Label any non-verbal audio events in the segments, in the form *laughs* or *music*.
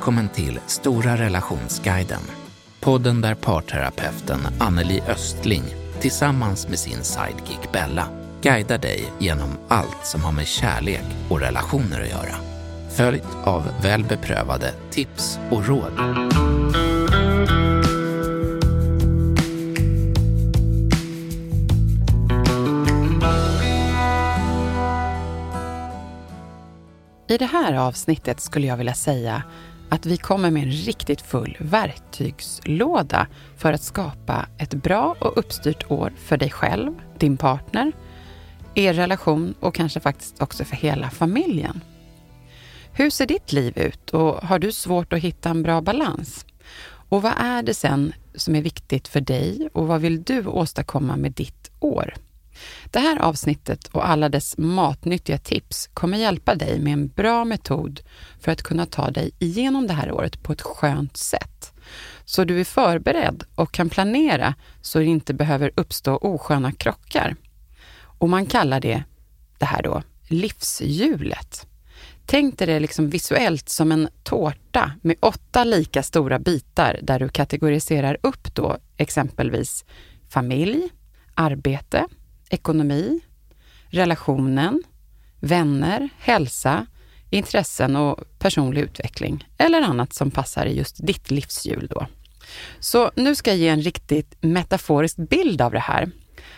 Välkommen till Stora relationsguiden. Podden där parterapeuten Anneli Östling tillsammans med sin sidekick Bella guidar dig genom allt som har med kärlek och relationer att göra. Följt av väl beprövade tips och råd. I det här avsnittet skulle jag vilja säga att vi kommer med en riktigt full verktygslåda för att skapa ett bra och uppstyrt år för dig själv, din partner, er relation och kanske faktiskt också för hela familjen. Hur ser ditt liv ut och har du svårt att hitta en bra balans? Och vad är det sen som är viktigt för dig och vad vill du åstadkomma med ditt år? Det här avsnittet och alla dess matnyttiga tips kommer hjälpa dig med en bra metod för att kunna ta dig igenom det här året på ett skönt sätt. Så du är förberedd och kan planera så det inte behöver uppstå osköna krockar. Och man kallar det, det här då, livshjulet. Tänk dig det liksom visuellt som en tårta med åtta lika stora bitar där du kategoriserar upp då exempelvis familj, arbete, ekonomi, relationen, vänner, hälsa, intressen och personlig utveckling eller annat som passar i just ditt livshjul då. Så nu ska jag ge en riktigt metaforisk bild av det här.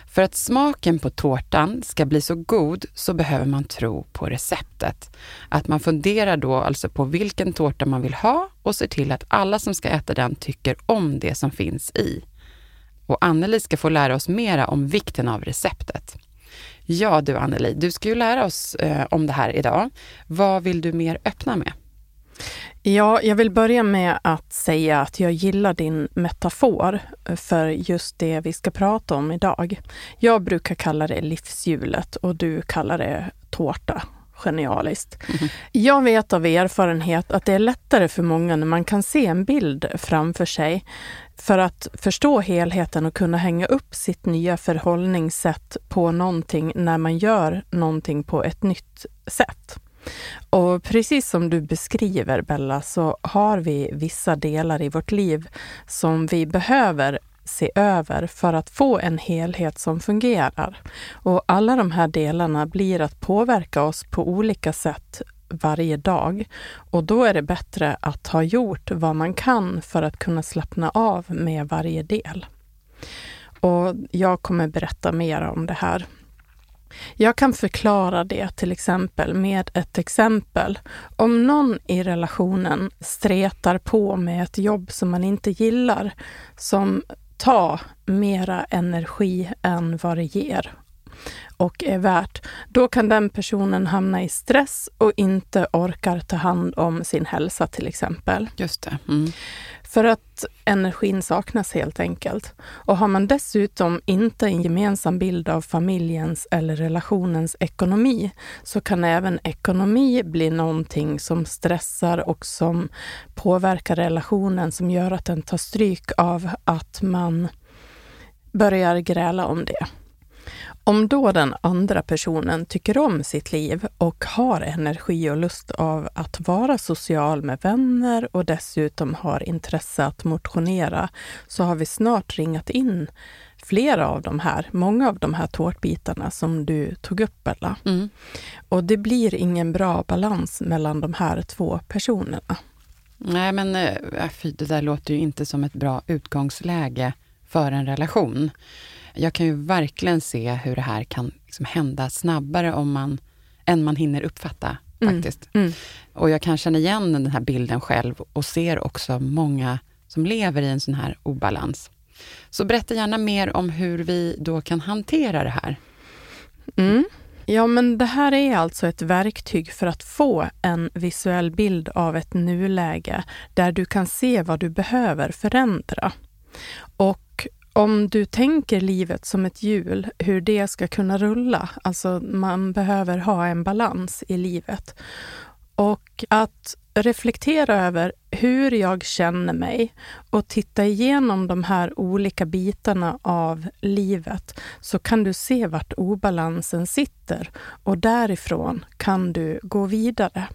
För att smaken på tårtan ska bli så god så behöver man tro på receptet. Att man funderar då alltså på vilken tårta man vill ha och ser till att alla som ska äta den tycker om det som finns i. Och Anneli ska få lära oss mera om vikten av receptet. Ja du Anneli, du ska ju lära oss eh, om det här idag. Vad vill du mer öppna med? Ja, jag vill börja med att säga att jag gillar din metafor för just det vi ska prata om idag. Jag brukar kalla det livshjulet och du kallar det tårta. Genialiskt. Mm. Jag vet av erfarenhet att det är lättare för många när man kan se en bild framför sig för att förstå helheten och kunna hänga upp sitt nya förhållningssätt på någonting när man gör någonting på ett nytt sätt. Och precis som du beskriver Bella, så har vi vissa delar i vårt liv som vi behöver se över för att få en helhet som fungerar. Och alla de här delarna blir att påverka oss på olika sätt varje dag. Och då är det bättre att ha gjort vad man kan för att kunna slappna av med varje del. Och jag kommer berätta mer om det här jag kan förklara det till exempel med ett exempel. Om någon i relationen stretar på med ett jobb som man inte gillar, som Ta mera energi än vad det ger och är värt, då kan den personen hamna i stress och inte orkar ta hand om sin hälsa till exempel. Just det. Mm. För att energin saknas helt enkelt. Och har man dessutom inte en gemensam bild av familjens eller relationens ekonomi så kan även ekonomi bli någonting som stressar och som påverkar relationen som gör att den tar stryk av att man börjar gräla om det. Om då den andra personen tycker om sitt liv och har energi och lust av att vara social med vänner och dessutom har intresse att motionera, så har vi snart ringat in flera av de här, många av de här tårtbitarna som du tog upp, Bella. Mm. Och det blir ingen bra balans mellan de här två personerna. Nej, men äh, det där låter ju inte som ett bra utgångsläge för en relation jag kan ju verkligen se hur det här kan liksom hända snabbare om man, än man hinner uppfatta. Mm. faktiskt. Mm. Mm. Och jag kan känna igen den här bilden själv och ser också många som lever i en sån här obalans. Så berätta gärna mer om hur vi då kan hantera det här. Mm. Ja, men det här är alltså ett verktyg för att få en visuell bild av ett nuläge där du kan se vad du behöver förändra. Och om du tänker livet som ett hjul, hur det ska kunna rulla, alltså man behöver ha en balans i livet. Och att reflektera över hur jag känner mig och titta igenom de här olika bitarna av livet så kan du se vart obalansen sitter och därifrån kan du gå vidare.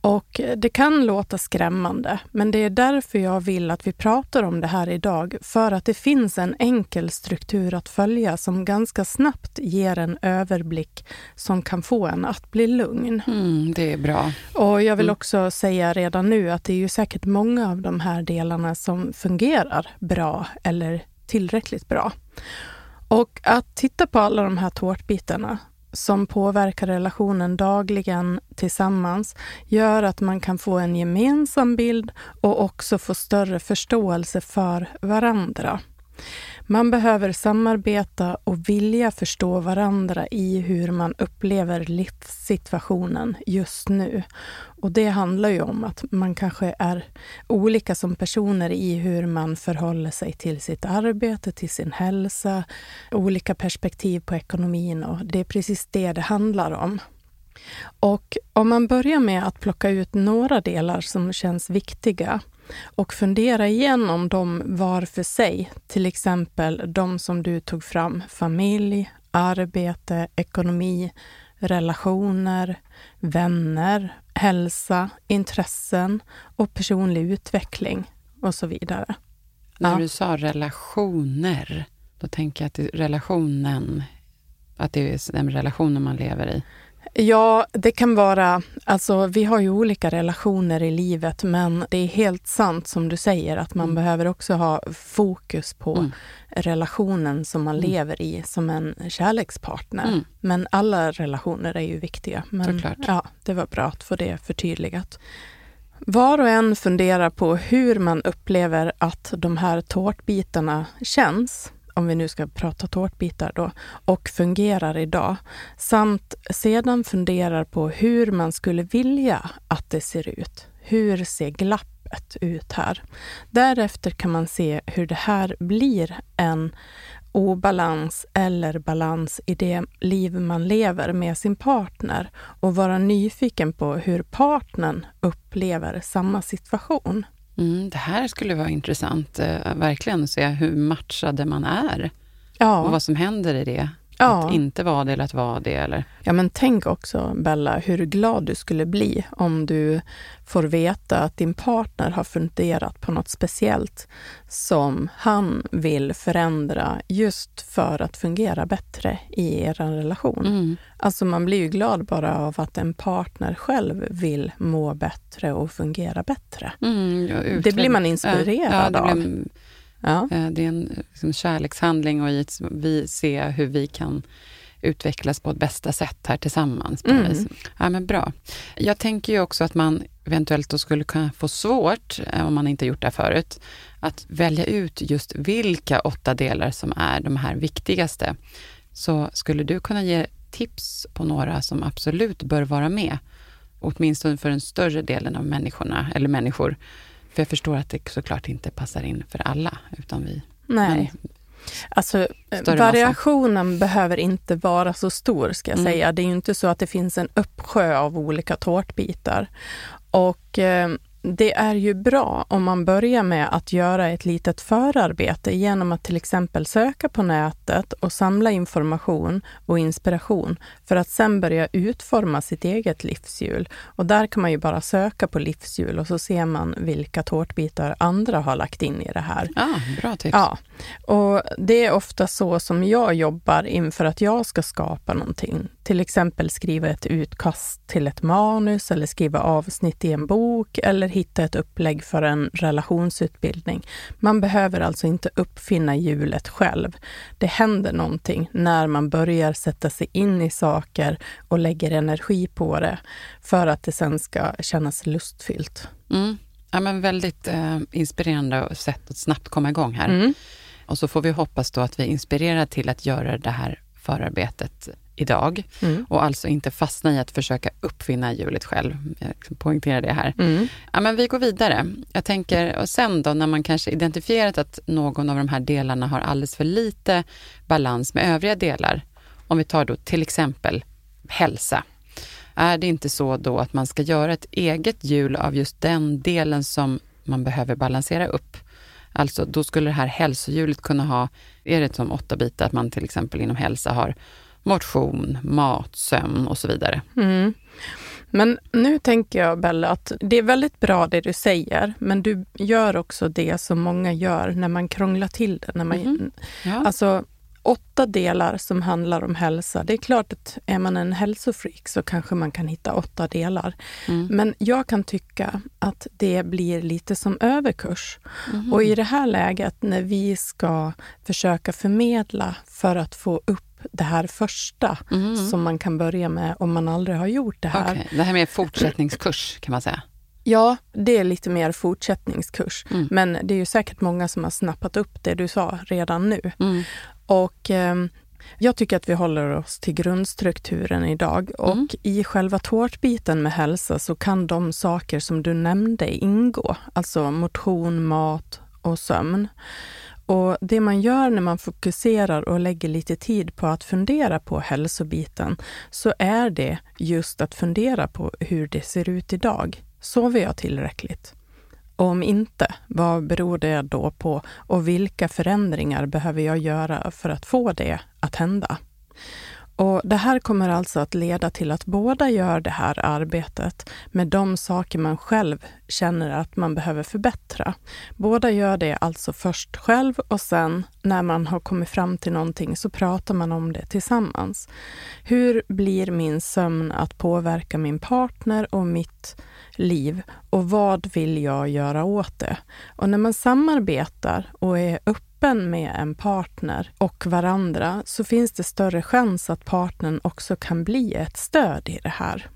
Och det kan låta skrämmande, men det är därför jag vill att vi pratar om det här idag. För att det finns en enkel struktur att följa som ganska snabbt ger en överblick som kan få en att bli lugn. Mm, det är bra. Och jag vill mm. också säga redan nu att det är ju säkert många av de här delarna som fungerar bra eller tillräckligt bra. Och att titta på alla de här tårtbitarna som påverkar relationen dagligen tillsammans gör att man kan få en gemensam bild och också få större förståelse för varandra. Man behöver samarbeta och vilja förstå varandra i hur man upplever livssituationen just nu. Och det handlar ju om att man kanske är olika som personer i hur man förhåller sig till sitt arbete, till sin hälsa, olika perspektiv på ekonomin och det är precis det det handlar om. Och om man börjar med att plocka ut några delar som känns viktiga och fundera igenom dem var för sig. Till exempel de som du tog fram, familj, arbete, ekonomi, relationer, vänner, hälsa, intressen och personlig utveckling och så vidare. När ja. du sa relationer, då tänker jag att relationen, att det är den relationen man lever i. Ja, det kan vara... Alltså, vi har ju olika relationer i livet, men det är helt sant som du säger att man mm. behöver också ha fokus på mm. relationen som man mm. lever i som en kärlekspartner. Mm. Men alla relationer är ju viktiga. Men Såklart. ja, det var bra att få det förtydligat. Var och en funderar på hur man upplever att de här tårtbitarna känns om vi nu ska prata tårtbitar då, och fungerar idag. Samt sedan funderar på hur man skulle vilja att det ser ut. Hur ser glappet ut här? Därefter kan man se hur det här blir en obalans eller balans i det liv man lever med sin partner och vara nyfiken på hur partnern upplever samma situation. Mm, det här skulle vara intressant, eh, verkligen, att se hur matchade man är. Ja. Och vad som händer i det. Ja. Att inte vara det eller att vara det. Eller? Ja, men tänk också, Bella, hur glad du skulle bli om du får veta att din partner har funderat på något speciellt som han vill förändra just för att fungera bättre i er relation. Mm. Alltså man blir ju glad bara av att en partner själv vill må bättre och fungera bättre. Mm, det blir man inspirerad ja, ja, av. Ja. Eh, det är en liksom, kärlekshandling och vi ser hur vi kan utvecklas på ett bästa sätt här tillsammans. Mm. Ja, men bra. Jag tänker ju också att man eventuellt då skulle kunna få svårt, eh, om man inte gjort det förut, att välja ut just vilka åtta delar som är de här viktigaste. Så skulle du kunna ge tips på några som absolut bör vara med? Åtminstone för den större delen av människorna, eller människor för jag förstår att det såklart inte passar in för alla. Utan vi, Nej. Alltså, variationen massa. behöver inte vara så stor, ska jag mm. säga. Det är ju inte så att det finns en uppsjö av olika tårtbitar. Och eh, det är ju bra om man börjar med att göra ett litet förarbete genom att till exempel söka på nätet och samla information och inspiration för att sen börja utforma sitt eget livshjul. Och där kan man ju bara söka på livshjul och så ser man vilka tårtbitar andra har lagt in i det här. Ah, bra tips. Ja, och det är ofta så som jag jobbar inför att jag ska skapa någonting. Till exempel skriva ett utkast till ett manus eller skriva avsnitt i en bok eller hitta ett upplägg för en relationsutbildning. Man behöver alltså inte uppfinna hjulet själv. Det händer någonting när man börjar sätta sig in i saker och lägger energi på det för att det sen ska kännas lustfyllt. Mm. Ja, men väldigt eh, inspirerande sätt att snabbt komma igång här. Mm. Och så får vi hoppas då att vi inspirerar till att göra det här förarbetet idag Mm. och alltså inte fastna i att försöka uppfinna hjulet själv. Jag poängterar det här. Mm. Ja, men vi går vidare. Jag tänker, och sen då när man kanske identifierat att någon av de här delarna har alldeles för lite balans med övriga delar. Om vi tar då till exempel hälsa. Är det inte så då att man ska göra ett eget hjul av just den delen som man behöver balansera upp? Alltså då skulle det här hälsohjulet kunna ha, är det som åtta bitar, att man till exempel inom hälsa har motion, mat, sömn och så vidare. Mm. Men nu tänker jag, Bella, att det är väldigt bra det du säger, men du gör också det som många gör när man krånglar till det. När man, Mhm. Ja. Alltså, åtta delar som handlar om hälsa. Det är klart att är man en hälsofreak så kanske man kan hitta åtta delar. Mm. Men jag kan tycka att det blir lite som överkurs. Mhm. Och i det här läget när vi ska försöka förmedla för att få upp det här första Mhm. som man kan börja med om man aldrig har gjort det här. Okej, Det här med fortsättningskurs kan man säga. Ja, det är lite mer fortsättningskurs. Mm. Men det är ju säkert många som har snappat upp det du sa redan nu. Mm. Och ehm, jag tycker att vi håller oss till grundstrukturen idag. Och Mm. i själva tårtbiten med hälsa så kan de saker som du nämnde ingå. Alltså motion, mat och sömn. Och det man gör när man fokuserar och lägger lite tid på att fundera på hälsobiten, så är det just att fundera på hur det ser ut idag. Sover jag tillräckligt? Och om inte, vad beror det då på och vilka förändringar behöver jag göra för att få det att hända? Och det här kommer alltså att leda till att båda gör det här arbetet med de saker man själv känner att man behöver förbättra. Båda gör det alltså först själv och sen när man har kommit fram till någonting så pratar man om det tillsammans. Hur blir min sömn att påverka min partner och mitt liv och vad vill jag göra åt det? Och när man samarbetar och är öppen med en partner och varandra så finns det större chans att partnern också kan bli ett stöd i det här.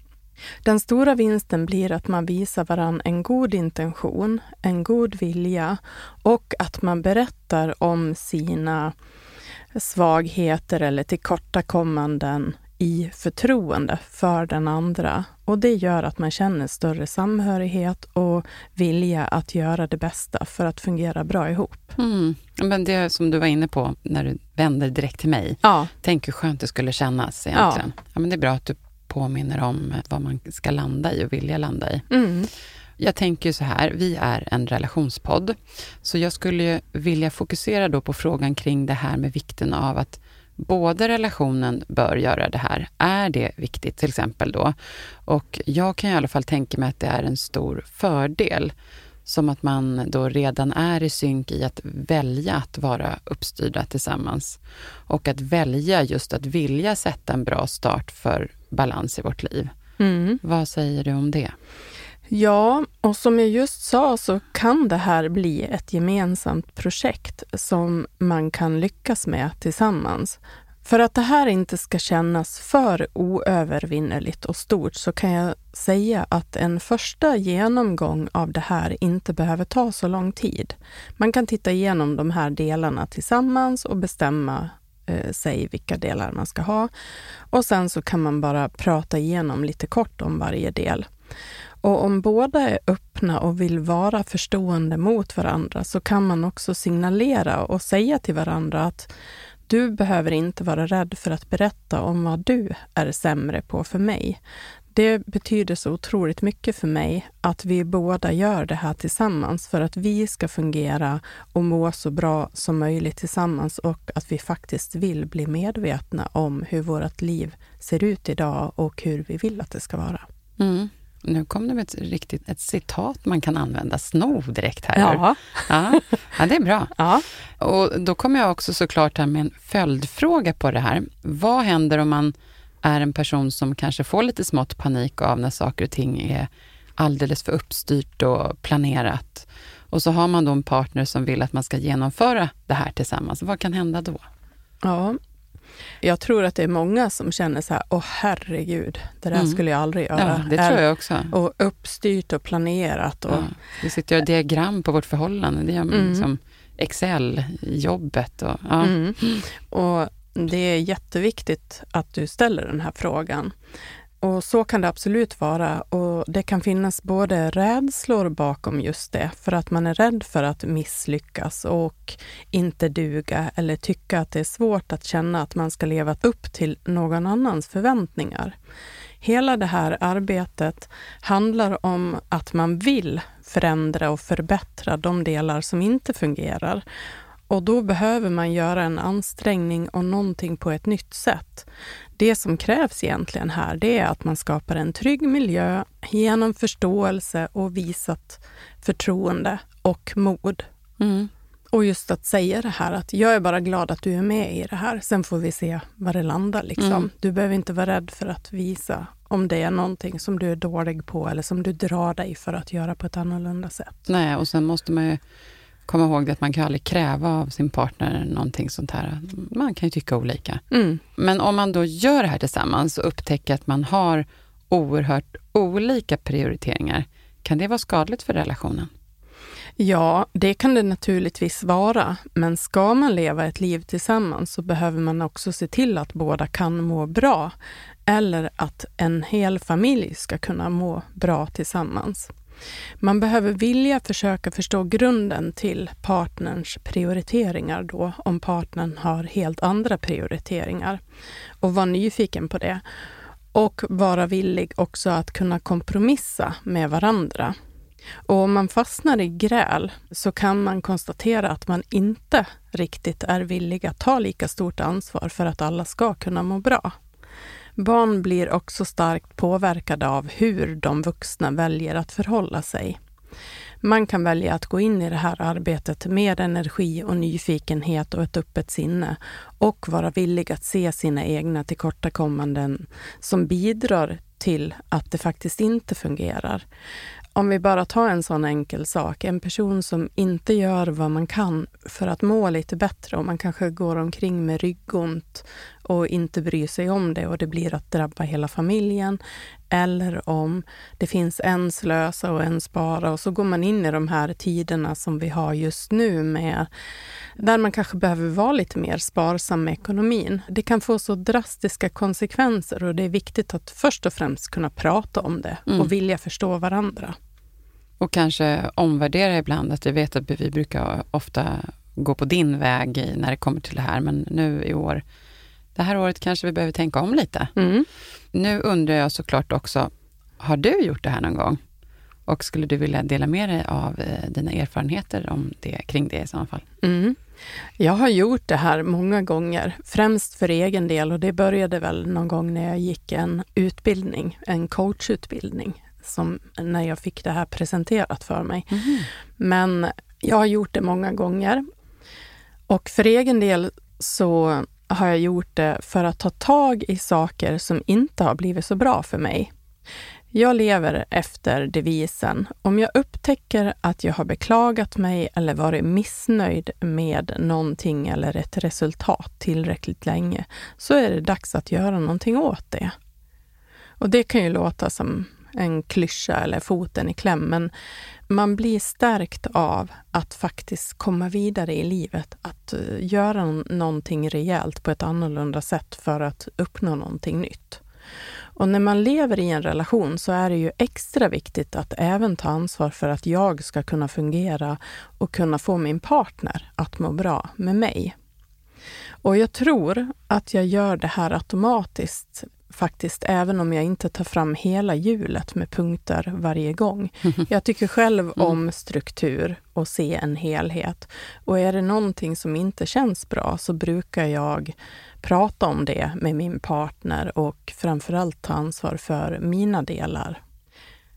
Den stora vinsten blir att man visar varann en god intention, en god vilja och att man berättar om sina svagheter eller tillkortakommanden i förtroende för den andra. Och det gör att man känner större samhörighet och vilja att göra det bästa för att fungera bra ihop. Mm. Men det som du var inne på när du vänder direkt till mig. Ja, Tänk hur skönt det skulle kännas egentligen. Ja. men det är bra att du påminner om vad man ska landa i och vilja landa i. mm. Jag tänker ju så här, vi är en relationspodd, så jag skulle vilja fokusera då på frågan kring det här med vikten av att både relationen bör göra det här. Är det viktigt till exempel då? Och jag kan i alla fall tänka mig att det är en stor fördel. Som att man då redan är i synk i att välja att vara uppstyrda tillsammans. Och att välja just att vilja sätta en bra start för balans i vårt liv. Mm. Vad säger du om det? Ja, och som jag just sa så kan det här bli ett gemensamt projekt som man kan lyckas med tillsammans. För att det här inte ska kännas för oövervinnerligt och stort så kan jag säga att en första genomgång av det här inte behöver ta så lång tid. Man kan titta igenom de här delarna tillsammans och bestämma eh, sig vilka delar man ska ha. Och sen så kan man bara prata igenom lite kort om varje del. Och om båda är öppna och vill vara förstående mot varandra så kan man också signalera och säga till varandra att du behöver inte vara rädd för att berätta om vad du är sämre på för mig. Det betyder så otroligt mycket för mig att vi båda gör det här tillsammans för att vi ska fungera och må så bra som möjligt tillsammans och att vi faktiskt vill bli medvetna om hur vårt liv ser ut idag och hur vi vill att det ska vara. Mm. Nu kom det med ett, riktigt, ett citat man kan använda, sno direkt här. Ja. Ja, ja, det är bra. *laughs* Ja. Och då kommer jag också såklart här med en följdfråga på det här. Vad händer om man är en person som kanske får lite smått panik av när saker och ting är alldeles för uppstyrt och planerat. Och så har man då en partner som vill att man ska genomföra det här tillsammans. Vad kan hända då? Ja. Jag tror att det är många som känner så här, åh herregud, det där Mm. skulle jag aldrig Ja, göra. det tror jag också. Och uppstyrt och planerat. Och, Ja. Vi sitter och gör diagram på vårt förhållande. Det gör man Mm. liksom Excel-jobbet. Och, ja. mm. och det är jätteviktigt att du ställer den här frågan. Och så kan det absolut vara och det kan finnas både rädslor bakom just det, för att man är rädd för att misslyckas och inte duga eller tycka att det är svårt att känna att man ska leva upp till någon annans förväntningar. Hela det här arbetet handlar om att man vill förändra och förbättra de delar som inte fungerar. Och då behöver man göra en ansträngning och någonting på ett nytt sätt. Det som krävs egentligen här, det är att man skapar en trygg miljö genom förståelse och visat förtroende och mod. Mm. Och just att säga det här att jag är bara glad att du är med i det här. Sen får vi se var det landar. Liksom. Mm. Du behöver inte vara rädd för att visa om det är någonting som du är dålig på eller som du drar dig för att göra på ett annorlunda sätt. Nej, och sen måste man ju komma ihåg att man kan aldrig kräva av sin partner någonting sånt här. Man kan ju tycka olika. Mm. Men om man då gör det här tillsammans och upptäcker att man har oerhört olika prioriteringar, kan det vara skadligt för relationen? Ja, det kan det naturligtvis vara. Men ska man leva ett liv tillsammans så behöver man också se till att båda kan må bra. Eller att en hel familj ska kunna må bra tillsammans. Man behöver vilja försöka förstå grunden till partnerns prioriteringar då, om partnern har helt andra prioriteringar. Och vara nyfiken på det. Och vara villig också att kunna kompromissa med varandra. Och om man fastnar i gräl så kan man konstatera att man inte riktigt är villig att ta lika stort ansvar för att alla ska kunna må bra. Barn blir också starkt påverkade av hur de vuxna väljer att förhålla sig. Man kan välja att gå in i det här arbetet med energi och nyfikenhet och ett öppet sinne och vara villig att se sina egna tillkortakommanden som bidrar till att det faktiskt inte fungerar. Om vi bara tar en sån enkel sak, en person som inte gör vad man kan för att må lite bättre och man kanske går omkring med ryggont och inte bryr sig om det och det blir att drabba hela familjen. Eller om det finns en slösa och en spara och så går man in i de här tiderna som vi har just nu med där man kanske behöver vara lite mer sparsam med ekonomin. Det kan få så drastiska konsekvenser och det är viktigt att först och främst kunna prata om det mm. och vilja förstå varandra. Och kanske omvärdera ibland, att vi vet att vi brukar ofta gå på din väg när det kommer till det här, men nu i år, det här året kanske vi behöver tänka om lite. Mm. Nu undrar jag såklart också, har du gjort det här någon gång? Och skulle du vilja dela med dig av eh, dina erfarenheter om det, kring det i så fall? Mm. Jag har gjort det här många gånger, främst för egen del och det började väl någon gång när jag gick en utbildning, en coachutbildning som när jag fick det här presenterat för mig. Mm. Men jag har gjort det många gånger. Och för egen del så har jag gjort det för att ta tag i saker som inte har blivit så bra för mig. Jag lever efter devisen om jag upptäcker att jag har beklagat mig eller varit missnöjd med någonting eller ett resultat tillräckligt länge, så är det dags att göra någonting åt det. Och det kan ju låta som en klyscha eller foten i kläm, men man blir stärkt av att faktiskt komma vidare i livet, att eh, göra någonting rejält på ett annorlunda sätt för att uppnå någonting nytt. Och när man lever i en relation så är det ju extra viktigt att även ta ansvar för att jag ska kunna fungera och kunna få min partner att må bra med mig. Och jag tror att jag gör det här automatiskt faktiskt, även om jag inte tar fram hela hjulet med punkter varje gång. *laughs* Jag tycker själv mm. om struktur och se en helhet. Och är det någonting som inte känns bra så brukar jag prata om det med min partner och framförallt ta ansvar för mina delar.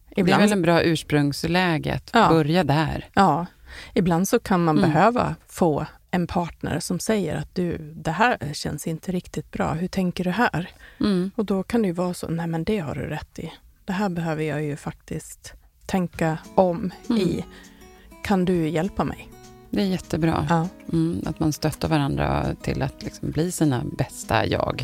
Ibland... Det är väl en bra ursprungsläge att ja. börja där. Ja. Ibland så kan man mm. behöva få en partner som säger att du, det här känns inte riktigt bra. Hur tänker du här? Mm. Och då kan det ju vara så, nej men det har du rätt i. Det här behöver jag ju faktiskt tänka om mm. i. Kan du hjälpa mig? Det är jättebra. Ja. Mm, att man stöttar varandra till att liksom bli sina bästa jag.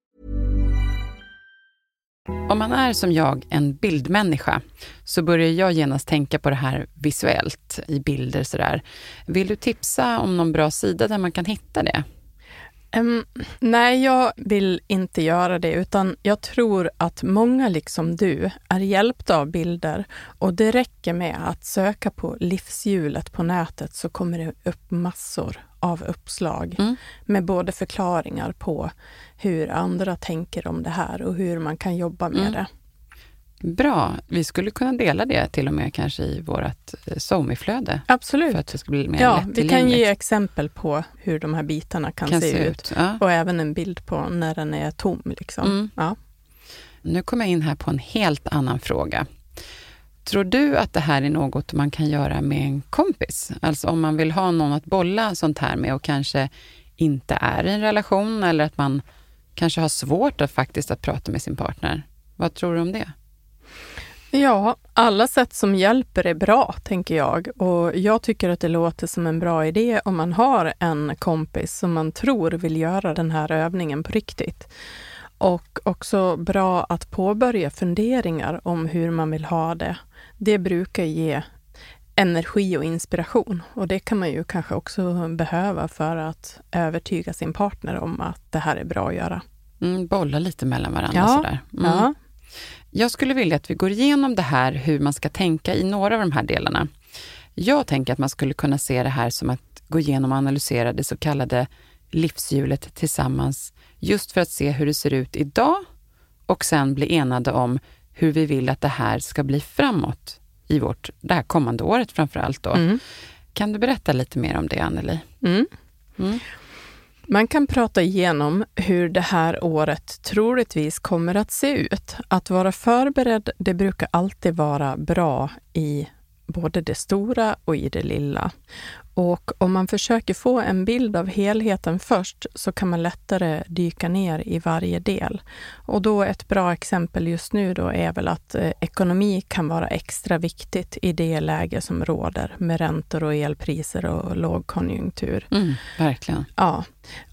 Om man är som jag en bildmänniska så börjar jag genast tänka på det här visuellt i bilder sådär. Vill du tipsa om någon bra sida där man kan hitta det? Um, nej, jag vill inte göra det, utan jag tror att många liksom du är hjälpta av bilder och det räcker med att söka på livshjulet på nätet så kommer det upp massor av uppslag mm. med både förklaringar på hur andra tänker om det här och hur man kan jobba med mm. det. Bra. Vi skulle kunna dela det till och med kanske i vårt eh, SoMe-flöde. Absolut. För att det ska bli mer ja, Vi kan ge exempel på hur de här bitarna kan, kan se, se, ut. ut. Ja. Och även en bild på när den är tom. Liksom. Mm. Ja. Nu kommer jag in här på en helt annan fråga. Tror du att det här är något man kan göra med en kompis? Alltså om man vill ha någon att bolla sånt här med och kanske inte är i en relation eller att man kanske har svårt att faktiskt att prata med sin partner. Vad tror du om det? Ja, alla sätt som hjälper är bra, tänker jag. Och jag tycker att det låter som en bra idé om man har en kompis som man tror vill göra den här övningen på riktigt. Och också bra att påbörja funderingar om hur man vill ha det. Det brukar ge energi och inspiration och det kan man ju kanske också behöva för att övertyga sin partner om att det här är bra att göra. Mm, bolla lite mellan varandra ja, sådär. Mm. Ja. Jag skulle vilja att vi går igenom det här, hur man ska tänka i några av de här delarna. Jag tänker att man skulle kunna se det här som att gå igenom och analysera det så kallade livshjulet tillsammans, just för att se hur det ser ut idag och sen bli enade om hur vi vill att det här ska bli framåt i vårt, det här kommande året framför allt. Då. Mm. Kan du berätta lite mer om det, Anneli? Mm. Mm. Man kan prata igenom hur det här året troligtvis kommer att se ut. Att vara förberedd, det brukar alltid vara bra i både det stora och i det lilla. Och om man försöker få en bild av helheten först så kan man lättare dyka ner i varje del. Och då ett bra exempel just nu då är väl att eh, ekonomi kan vara extra viktigt i det läge som råder med räntor och elpriser och lågkonjunktur. Mm, verkligen. Ja.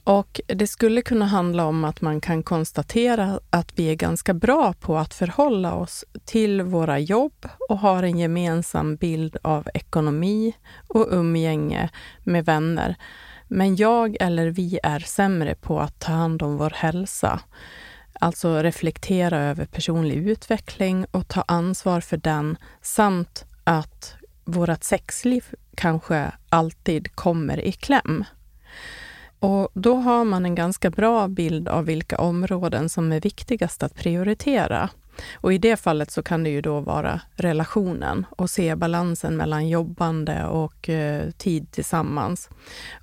Och det skulle kunna handla om att man kan konstatera att vi är ganska bra på att förhålla oss till våra jobb och har en gemensam bild av ekonomi och umgänge med vänner. Men jag eller vi är sämre på att ta hand om vår hälsa. Alltså reflektera över personlig utveckling och ta ansvar för den samt att vårt sexliv kanske alltid kommer i kläm. Och då har man en ganska bra bild av vilka områden som är viktigast att prioritera. Och i det fallet så kan det ju då vara relationen och se balansen mellan jobbande och eh, tid tillsammans.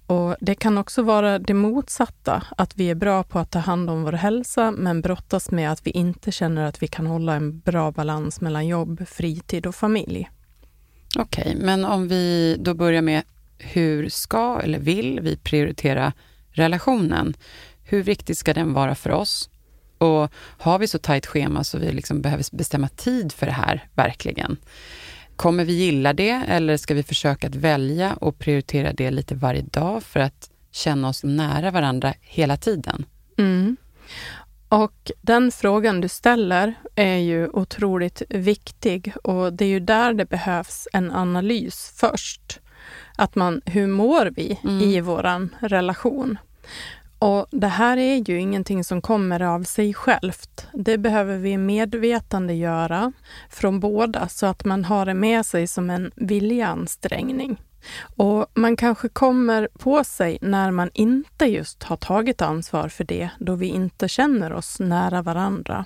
Och det kan också vara det motsatta, att vi är bra på att ta hand om vår hälsa men brottas med att vi inte känner att vi kan hålla en bra balans mellan jobb, fritid och familj. Okej, okay, men om vi då börjar med hur ska eller vill vi prioritera relationen? Hur viktig ska den vara för oss? Och har vi så tajt schema så vi liksom behöver bestämma tid för det här, verkligen? Kommer vi gilla det eller ska vi försöka att välja och prioritera det lite varje dag för att känna oss nära varandra hela tiden? Mm. Och den frågan du ställer är ju otroligt viktig och det är ju där det behövs en analys först. Att man, hur mår vi mm. i vår relation? Och Det här är ju ingenting som kommer av sig självt. Det behöver vi medvetande göra från båda så att man har det med sig som en viljeansträngning. Och man kanske kommer på sig när man inte just har tagit ansvar för det, då vi inte känner oss nära varandra.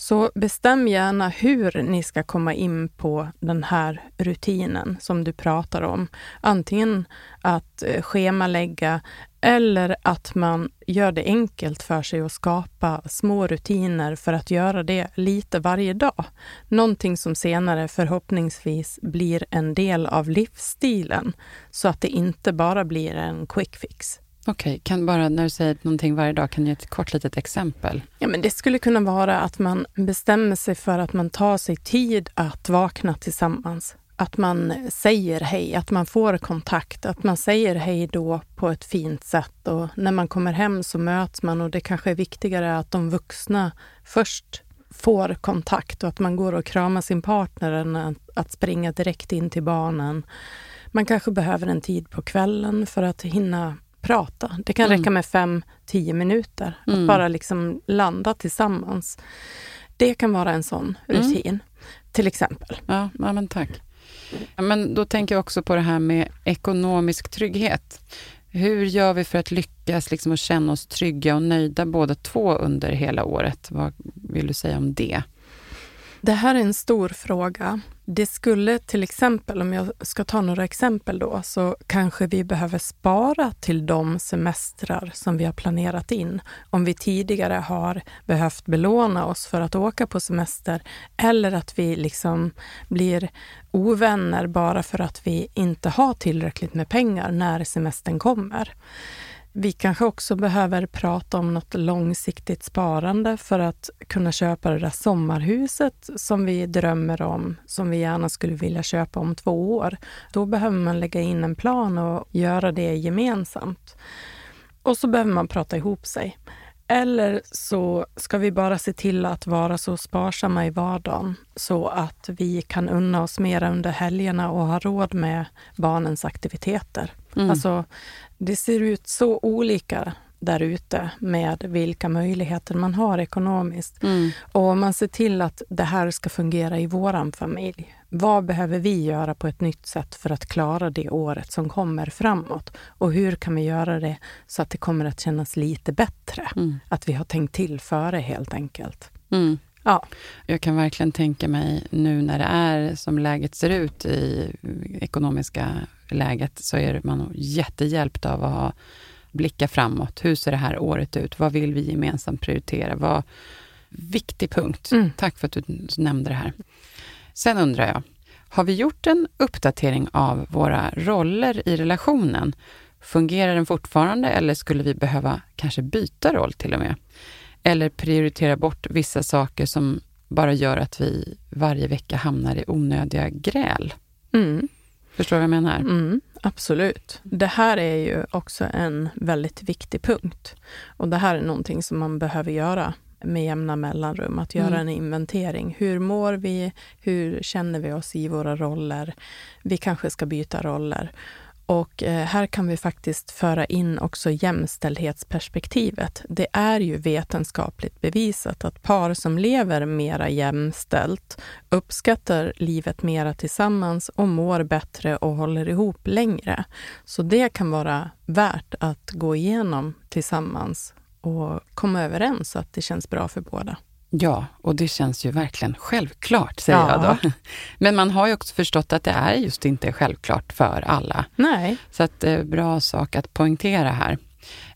Så bestäm gärna hur ni ska komma in på den här rutinen som du pratar om. Antingen att eh, schemalägga eller att man gör det enkelt för sig att skapa små rutiner för att göra det lite varje dag. Någonting som senare förhoppningsvis blir en del av livsstilen så att det inte bara blir en quick fix. Okej, okay, kan bara när du säger någonting varje dag, kan du ge ett kort litet exempel? Ja, men det skulle kunna vara att man bestämmer sig för att man tar sig tid att vakna tillsammans. Att man säger hej, att man får kontakt, att man säger hej då på ett fint sätt och när man kommer hem så möts man och det kanske är viktigare att de vuxna först får kontakt och att man går och kramar sin partner än att springa direkt in till barnen. Man kanske behöver en tid på kvällen för att hinna prata. Det kan mm. räcka med fem, tio minuter. Mm. Att bara liksom landa tillsammans. Det kan vara en sån mm. rutin, mm. till exempel. Ja, ja, men tack. Men då tänker jag också på det här med ekonomisk trygghet. Hur gör vi för att lyckas liksom och känna oss trygga och nöjda båda två under hela året? Vad vill du säga om det? Det här är en stor fråga. Det skulle till exempel, om jag ska ta några exempel då, så kanske vi behöver spara till de semestrar som vi har planerat in. Om vi tidigare har behövt belåna oss för att åka på semester eller att vi liksom blir ovänner bara för att vi inte har tillräckligt med pengar när semestern kommer. Vi kanske också behöver prata om något långsiktigt sparande för att kunna köpa det där sommarhuset som vi drömmer om, som vi gärna skulle vilja köpa om två år. Då behöver man lägga in en plan och göra det gemensamt. Och så behöver man prata ihop sig. Eller så ska vi bara se till att vara så sparsamma i vardagen så att vi kan unna oss mer under helgerna och ha råd med barnens aktiviteter. Mm. Alltså, det ser ut så olika där ute med vilka möjligheter man har ekonomiskt. Mm. Och man ser till att det här ska fungera i våran familj. Vad behöver vi göra på ett nytt sätt för att klara det året som kommer framåt? Och hur kan vi göra det så att det kommer att kännas lite bättre? Mm. Att vi har tänkt till före helt enkelt. Mm. Ja. Jag kan verkligen tänka mig nu när det är som läget ser ut i ekonomiska läget så är man jättehjälpt av att ha, blicka framåt. Hur ser det här året ut? Vad vill vi gemensamt prioritera? Vad, viktig punkt. Mm. Tack för att du nämnde det här. Sen undrar jag, har vi gjort en uppdatering av våra roller i relationen? Fungerar den fortfarande eller skulle vi behöva kanske byta roll till och med? Eller prioritera bort vissa saker som bara gör att vi varje vecka hamnar i onödiga gräl? Mm. Förstår du vad jag menar? Mm, absolut. Det här är ju också en väldigt viktig punkt. Och det här är någonting som man behöver göra med jämna mellanrum, att göra mm. en inventering. Hur mår vi? Hur känner vi oss i våra roller? Vi kanske ska byta roller. Och eh, här kan vi faktiskt föra in också jämställdhetsperspektivet. Det är ju vetenskapligt bevisat att par som lever mera jämställt uppskattar livet mera tillsammans och mår bättre och håller ihop längre. Så det kan vara värt att gå igenom tillsammans och komma överens så att det känns bra för båda. Ja, och det känns ju verkligen självklart, säger ja. jag då. *laughs* Men man har ju också förstått att det är just inte självklart för alla. Nej. Så att det är bra sak att poängtera här.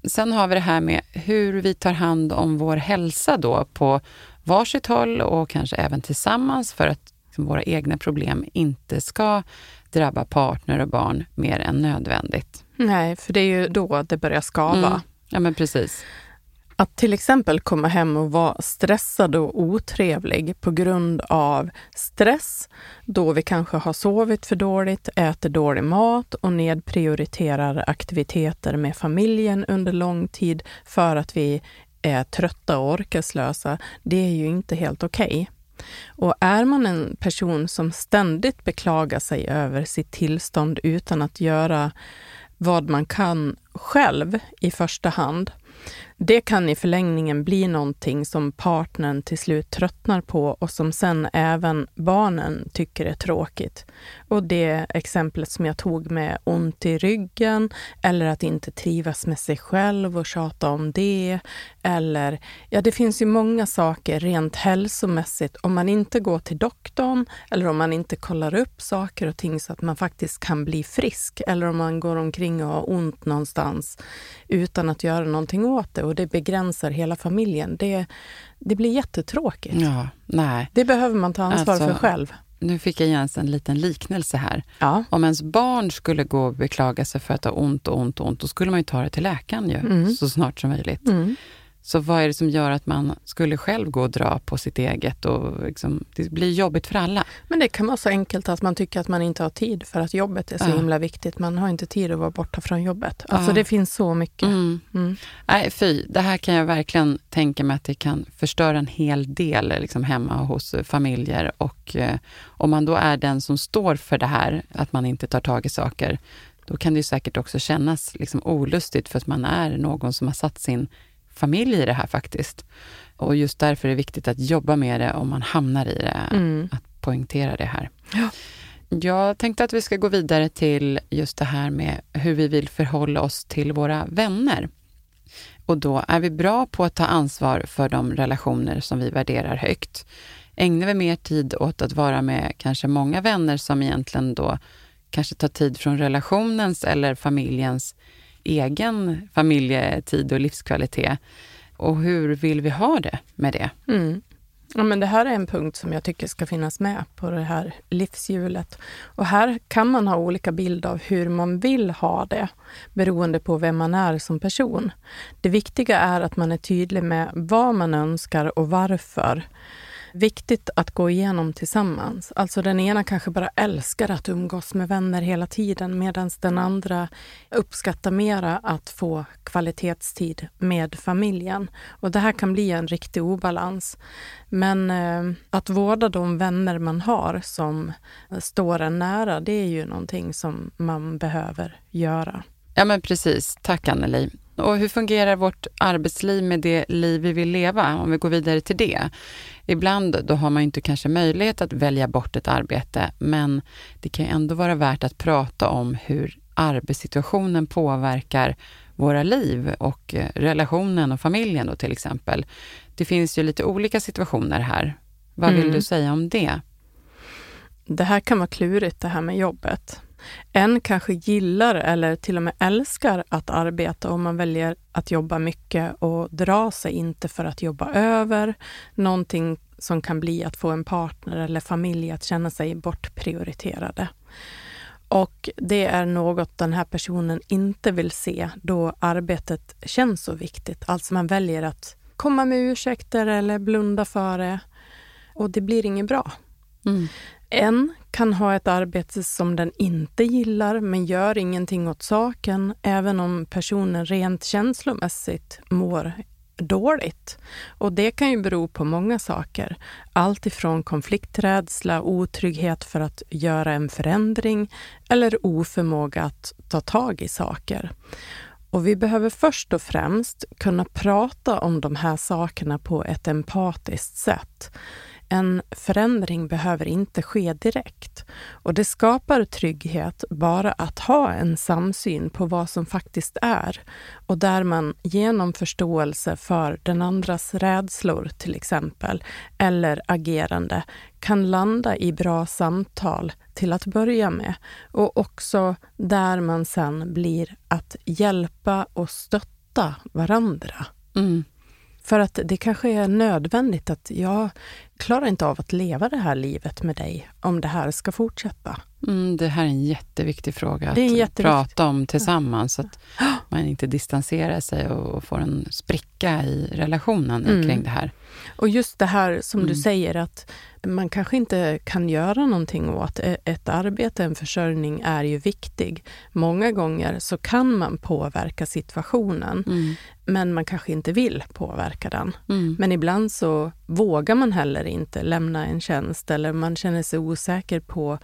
Sen har vi det här med hur vi tar hand om vår hälsa då på varsitt håll och kanske även tillsammans för att liksom, våra egna problem inte ska drabba partner och barn mer än nödvändigt. Nej, för det är ju då det börjar skava. Mm. Ja, men precis. Att till exempel komma hem och vara stressad och otrevlig på grund av stress, då vi kanske har sovit för dåligt, äter dålig mat och nedprioriterar aktiviteter med familjen under lång tid för att vi är trötta och orkeslösa, det är ju inte helt okej. Okay. Och är man en person som ständigt beklagar sig över sitt tillstånd utan att göra vad man kan själv i första hand, det kan i förlängningen bli någonting som partnern till slut tröttnar på och som sen även barnen tycker är tråkigt. Och det exemplet som jag tog med ont i ryggen eller att inte trivas med sig själv och tjata om det. Eller, ja det finns ju många saker rent hälsomässigt. Om man inte går till doktorn eller om man inte kollar upp saker och ting så att man faktiskt kan bli frisk. Eller om man går omkring och har ont någonstans utan att göra någonting åt det och det begränsar hela familjen. Det, det blir jättetråkigt. Ja, nej. Det behöver man ta ansvar Alltså, för själv. Nu fick jag igen en liten liknelse här. Ja. Om ens barn skulle gå och beklaga sig för att ha ont och ont och ont, då skulle man ju ta det till läkaren ju, Mm. så snart som möjligt. Mm. Så vad är det som gör att man skulle själv gå och dra på sitt eget? Och liksom, det blir jobbigt för alla. Men det kan vara så enkelt att man tycker att man inte har tid för att jobbet är så Ja. himla viktigt. Man har inte tid att vara borta från jobbet. Alltså Ja. det finns så mycket. Mm. Mm. Nej, fy. Det här kan jag verkligen tänka mig att det kan förstöra en hel del liksom, hemma hos familjer. Och eh, om man då är den som står för det här, att man inte tar tag i saker, då kan det säkert också kännas liksom, olustigt för att man är någon som har satt sin familj i det här faktiskt. Och just därför är det viktigt att jobba med det om man hamnar i det, Mm. att poängtera det här. Ja. Jag tänkte att vi ska gå vidare till just det här med hur vi vill förhålla oss till våra vänner. Och då är vi bra på att ta ansvar för de relationer som vi värderar högt. Ägnar vi mer tid åt att vara med kanske många vänner som egentligen då kanske tar tid från relationens eller familjens egen familjetid och livskvalitet. Och hur vill vi ha det med det? Mm. Ja, men det här är en punkt som jag tycker ska finnas med på det här livshjulet. Och här kan man ha olika bild av hur man vill ha det beroende på vem man är som person. Det viktiga är att man är tydlig med vad man önskar och varför. Viktigt att gå igenom tillsammans. Alltså den ena kanske bara älskar att umgås med vänner hela tiden medan den andra uppskattar mera att få kvalitetstid med familjen. Och det här kan bli en riktig obalans. Men eh, att vårda de vänner man har som står en nära, det är ju någonting som man behöver göra. Ja, men precis. Tack Anneli. Och hur fungerar vårt arbetsliv med det liv vi vill leva? Om vi går vidare till det. Ibland då har man inte kanske möjlighet att välja bort ett arbete, men det kan ändå vara värt att prata om hur arbetssituationen påverkar våra liv och eh, relationen och familjen då till exempel. Det finns ju lite olika situationer här. Vad vill Mm. du säga om det? Det här kan vara klurigt det här med jobbet. En kanske gillar eller till och med älskar att arbeta och man väljer att jobba mycket och dra sig inte för att jobba över. Någonting som kan bli att få en partner eller familj att känna sig bortprioriterade. Och det är något den här personen inte vill se då arbetet känns så viktigt. Alltså man väljer att komma med ursäkter eller blunda för det och det blir inget bra. Mm. En kan ha ett arbete som den inte gillar men gör ingenting åt saken även om personen rent känslomässigt mår dåligt. Och det kan ju bero på många saker. Allt ifrån konflikträdsla, otrygghet för att göra en förändring eller oförmåga att ta tag i saker. Och vi behöver först och främst kunna prata om de här sakerna på ett empatiskt sätt. En förändring behöver inte ske direkt och det skapar trygghet bara att ha en samsyn på vad som faktiskt är och där man genom förståelse för den andras rädslor till exempel eller agerande kan landa i bra samtal till att börja med och också där man sen blir att hjälpa och stötta varandra. Mm. För att det kanske är nödvändigt att jag klarar inte av att leva det här livet med dig om det här ska fortsätta. Mm, det här är en jätteviktig fråga att jätteviktig- prata om tillsammans, så att man inte distanserar sig och får en spricka i relationen Mm. kring det här. Och just det här som du Mm. säger att man kanske inte kan göra någonting åt. E- Ett arbete, en försörjning är ju viktig. Många gånger så kan man påverka situationen, Mm. men man kanske inte vill påverka den. Mm. Men ibland så vågar man heller inte lämna en tjänst eller man känner sig osäker på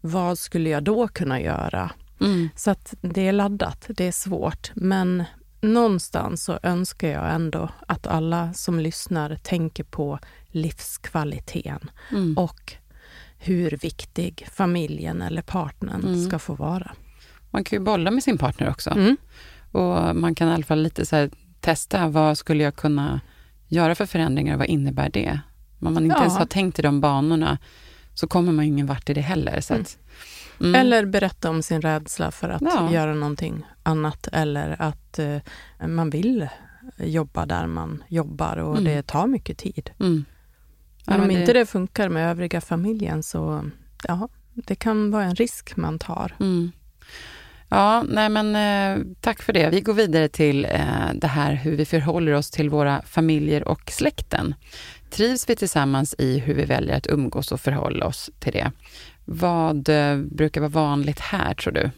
vad skulle jag då kunna göra? Mm. Så att det är laddat, det är svårt. Men någonstans så önskar jag ändå att alla som lyssnar tänker på livskvaliteten Mm. och hur viktig familjen eller partnern Mm. ska få vara. Man kan ju bolla med sin partner också. Mm. Och man kan i alla fall lite så här testa, vad skulle jag kunna göra för förändringar och vad innebär det? Om man inte Ja. ens har tänkt i de banorna så kommer man ingen vart i det heller. Så att, mm. Eller berätta om sin rädsla för att Ja. göra någonting annat eller att eh, man vill jobba där man jobbar och Mm. det tar mycket tid. Mm. Men om men inte det funkar med övriga familjen så ja, det kan vara en risk man tar. Ja, nej men eh, tack för det. Vi går vidare till eh, det här hur vi förhåller oss till våra familjer och släkten. Trivs vi tillsammans i hur vi väljer att umgås och förhålla oss till det? Vad eh, brukar vara vanligt här, tror du?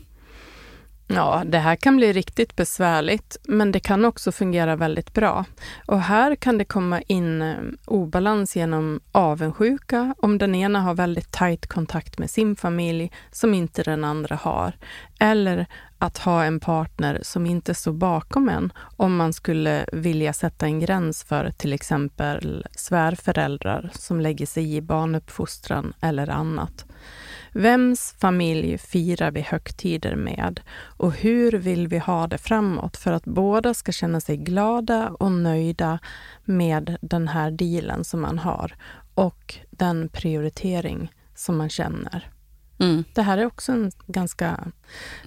Ja, det här kan bli riktigt besvärligt, men det kan också fungera väldigt bra. Och här kan det komma in eh, obalans genom avundsjuka om den ena har väldigt tajt kontakt med sin familj som inte den andra har. Eller att ha en partner som inte står bakom en om man skulle vilja sätta en gräns för till exempel svärföräldrar som lägger sig i barnuppfostran eller annat. Vems familj firar vi högtider med och hur vill vi ha det framåt för att båda ska känna sig glada och nöjda med den här dealen som man har och den prioritering som man känner. Mm. Det här är också en ganska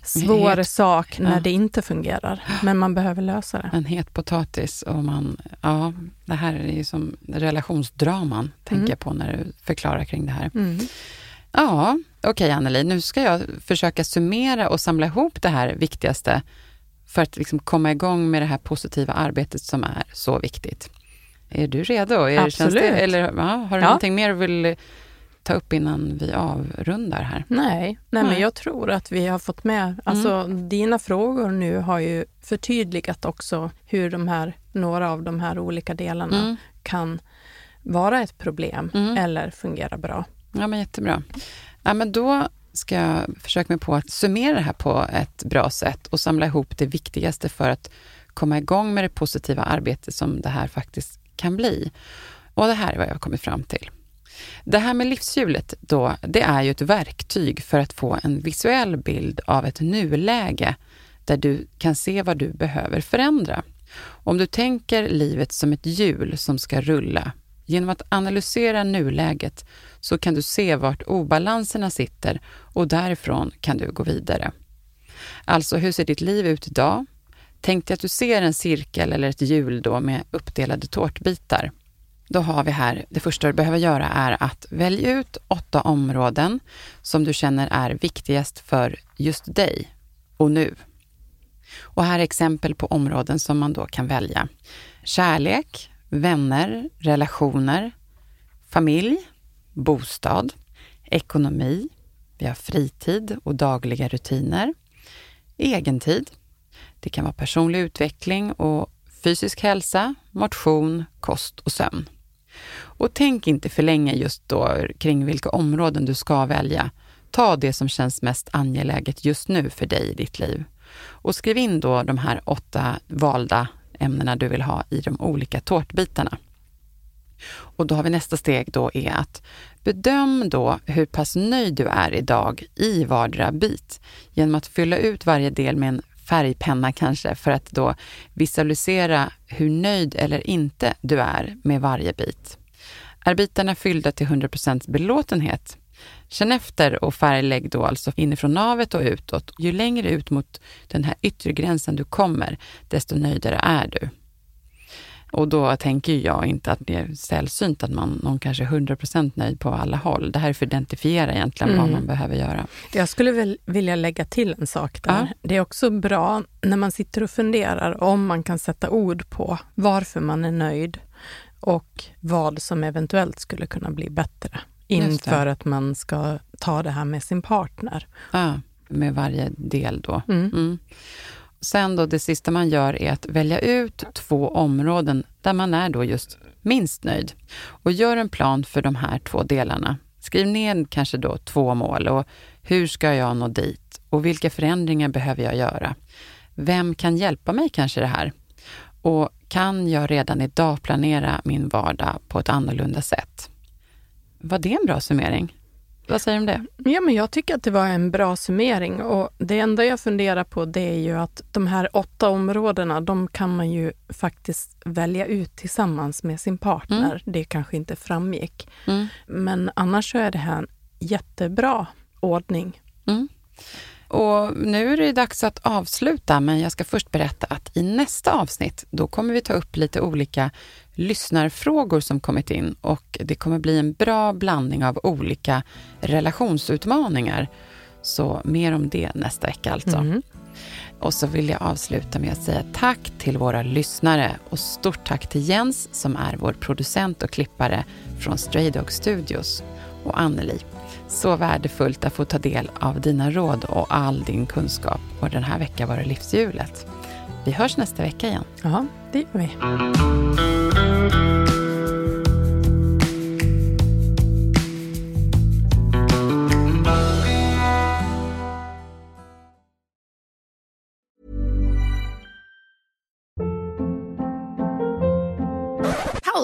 svår Het- sak när ja. det inte fungerar, men man behöver lösa det. En het potatis och man, ja, det här är ju som relationsdraman, tänker Mm. jag på när du förklarar kring det här. Mm. Ja, okej Anneli, nu ska jag försöka summera och samla ihop det här viktigaste för att liksom komma igång med det här positiva arbetet som är så viktigt. Är du redo? Är, Absolut. Det, eller ja, har du Ja. någonting mer du vill ta upp innan vi avrundar här? Nej, nej, Nej. men jag tror att vi har fått med, alltså dina frågor nu har ju förtydligat också hur de här, några av de här olika delarna Mm. kan vara ett problem Mm. eller fungera bra. Ja, men jättebra. Ja, men då ska jag försöka mig på att summera det här på ett bra sätt och samla ihop det viktigaste för att komma igång med det positiva arbete som det här faktiskt kan bli. Och det här är vad jag har kommit fram till. Det här med livshjulet då, det är ju ett verktyg för att få en visuell bild av ett nuläge där du kan se vad du behöver förändra. Om du tänker livet som ett hjul som ska rulla, genom att analysera nuläget så kan du se vart obalanserna sitter och därifrån kan du gå vidare. Alltså, hur ser ditt liv ut idag? Tänk dig att du ser en cirkel eller ett hjul då med uppdelade tårtbitar. Då har vi här, det första du behöver göra är att välja ut åtta områden som du känner är viktigast för just dig och nu. Och här är exempel på områden som man då kan välja. Kärlek, vänner, relationer, familj, bostad, ekonomi, vi har fritid och dagliga rutiner, egentid, det kan vara personlig utveckling och fysisk hälsa, motion, kost och sömn. Och tänk inte för länge just då kring vilka områden du ska välja. Ta det som känns mest angeläget just nu för dig i ditt liv. Och skriv in då de här åtta valda ämnena du vill ha i de olika tårtbitarna. Och då har vi nästa steg då är att bedöm då hur pass nöjd du är idag i vardera bit genom att fylla ut varje del med en färgpenna kanske för att då visualisera hur nöjd eller inte du är med varje bit. Är bitarna fyllda till 100% belåtenhet? Känn efter och färglägg då alltså inifrån navet och utåt. Ju längre ut mot den här yttre gränsen du kommer, desto nöjdare är du. Och då tänker jag inte att det är sällsynt att man, någon kanske är 100% nöjd på alla håll. Det här är för att identifiera egentligen vad Mm. man behöver göra. Jag skulle väl vilja lägga till en sak där. Ja. Det är också bra när man sitter och funderar om man kan sätta ord på varför man är nöjd och vad som eventuellt skulle kunna bli bättre. Inför att man ska ta det här med sin partner. Ja, med varje del då. Mm. Mm. Sen då, det sista man gör är att välja ut två områden där man är då just minst nöjd. Och gör en plan för de här två delarna. Skriv ner kanske då två mål och hur ska jag nå dit? Och vilka förändringar behöver jag göra? Vem kan hjälpa mig kanske det här? Och kan jag redan idag planera min vardag på ett annorlunda sätt? Var det en bra summering? Vad säger du om det? Ja, men jag tycker att det var en bra summering och det enda jag funderar på det är ju att de här åtta områdena, de kan man ju faktiskt välja ut tillsammans med sin partner. Mm. Det kanske inte framgick. Mm. Men annars så är det här en jättebra ordning. Mm. Och nu är det dags att avsluta, men jag ska först berätta att i nästa avsnitt, då kommer vi ta upp lite olika lyssnarfrågor som kommit in och det kommer bli en bra blandning av olika relationsutmaningar. Så mer om det nästa vecka alltså. Mm. Och så vill jag avsluta med att säga tack till våra lyssnare och stort tack till Jens som är vår producent och klippare från Stray Dog Studios och Anneli så värdefullt att få ta del av dina råd och all din kunskap. Och den här veckan var det livshjulet. Vi hörs nästa vecka igen. Ja, det gör vi. Thank you.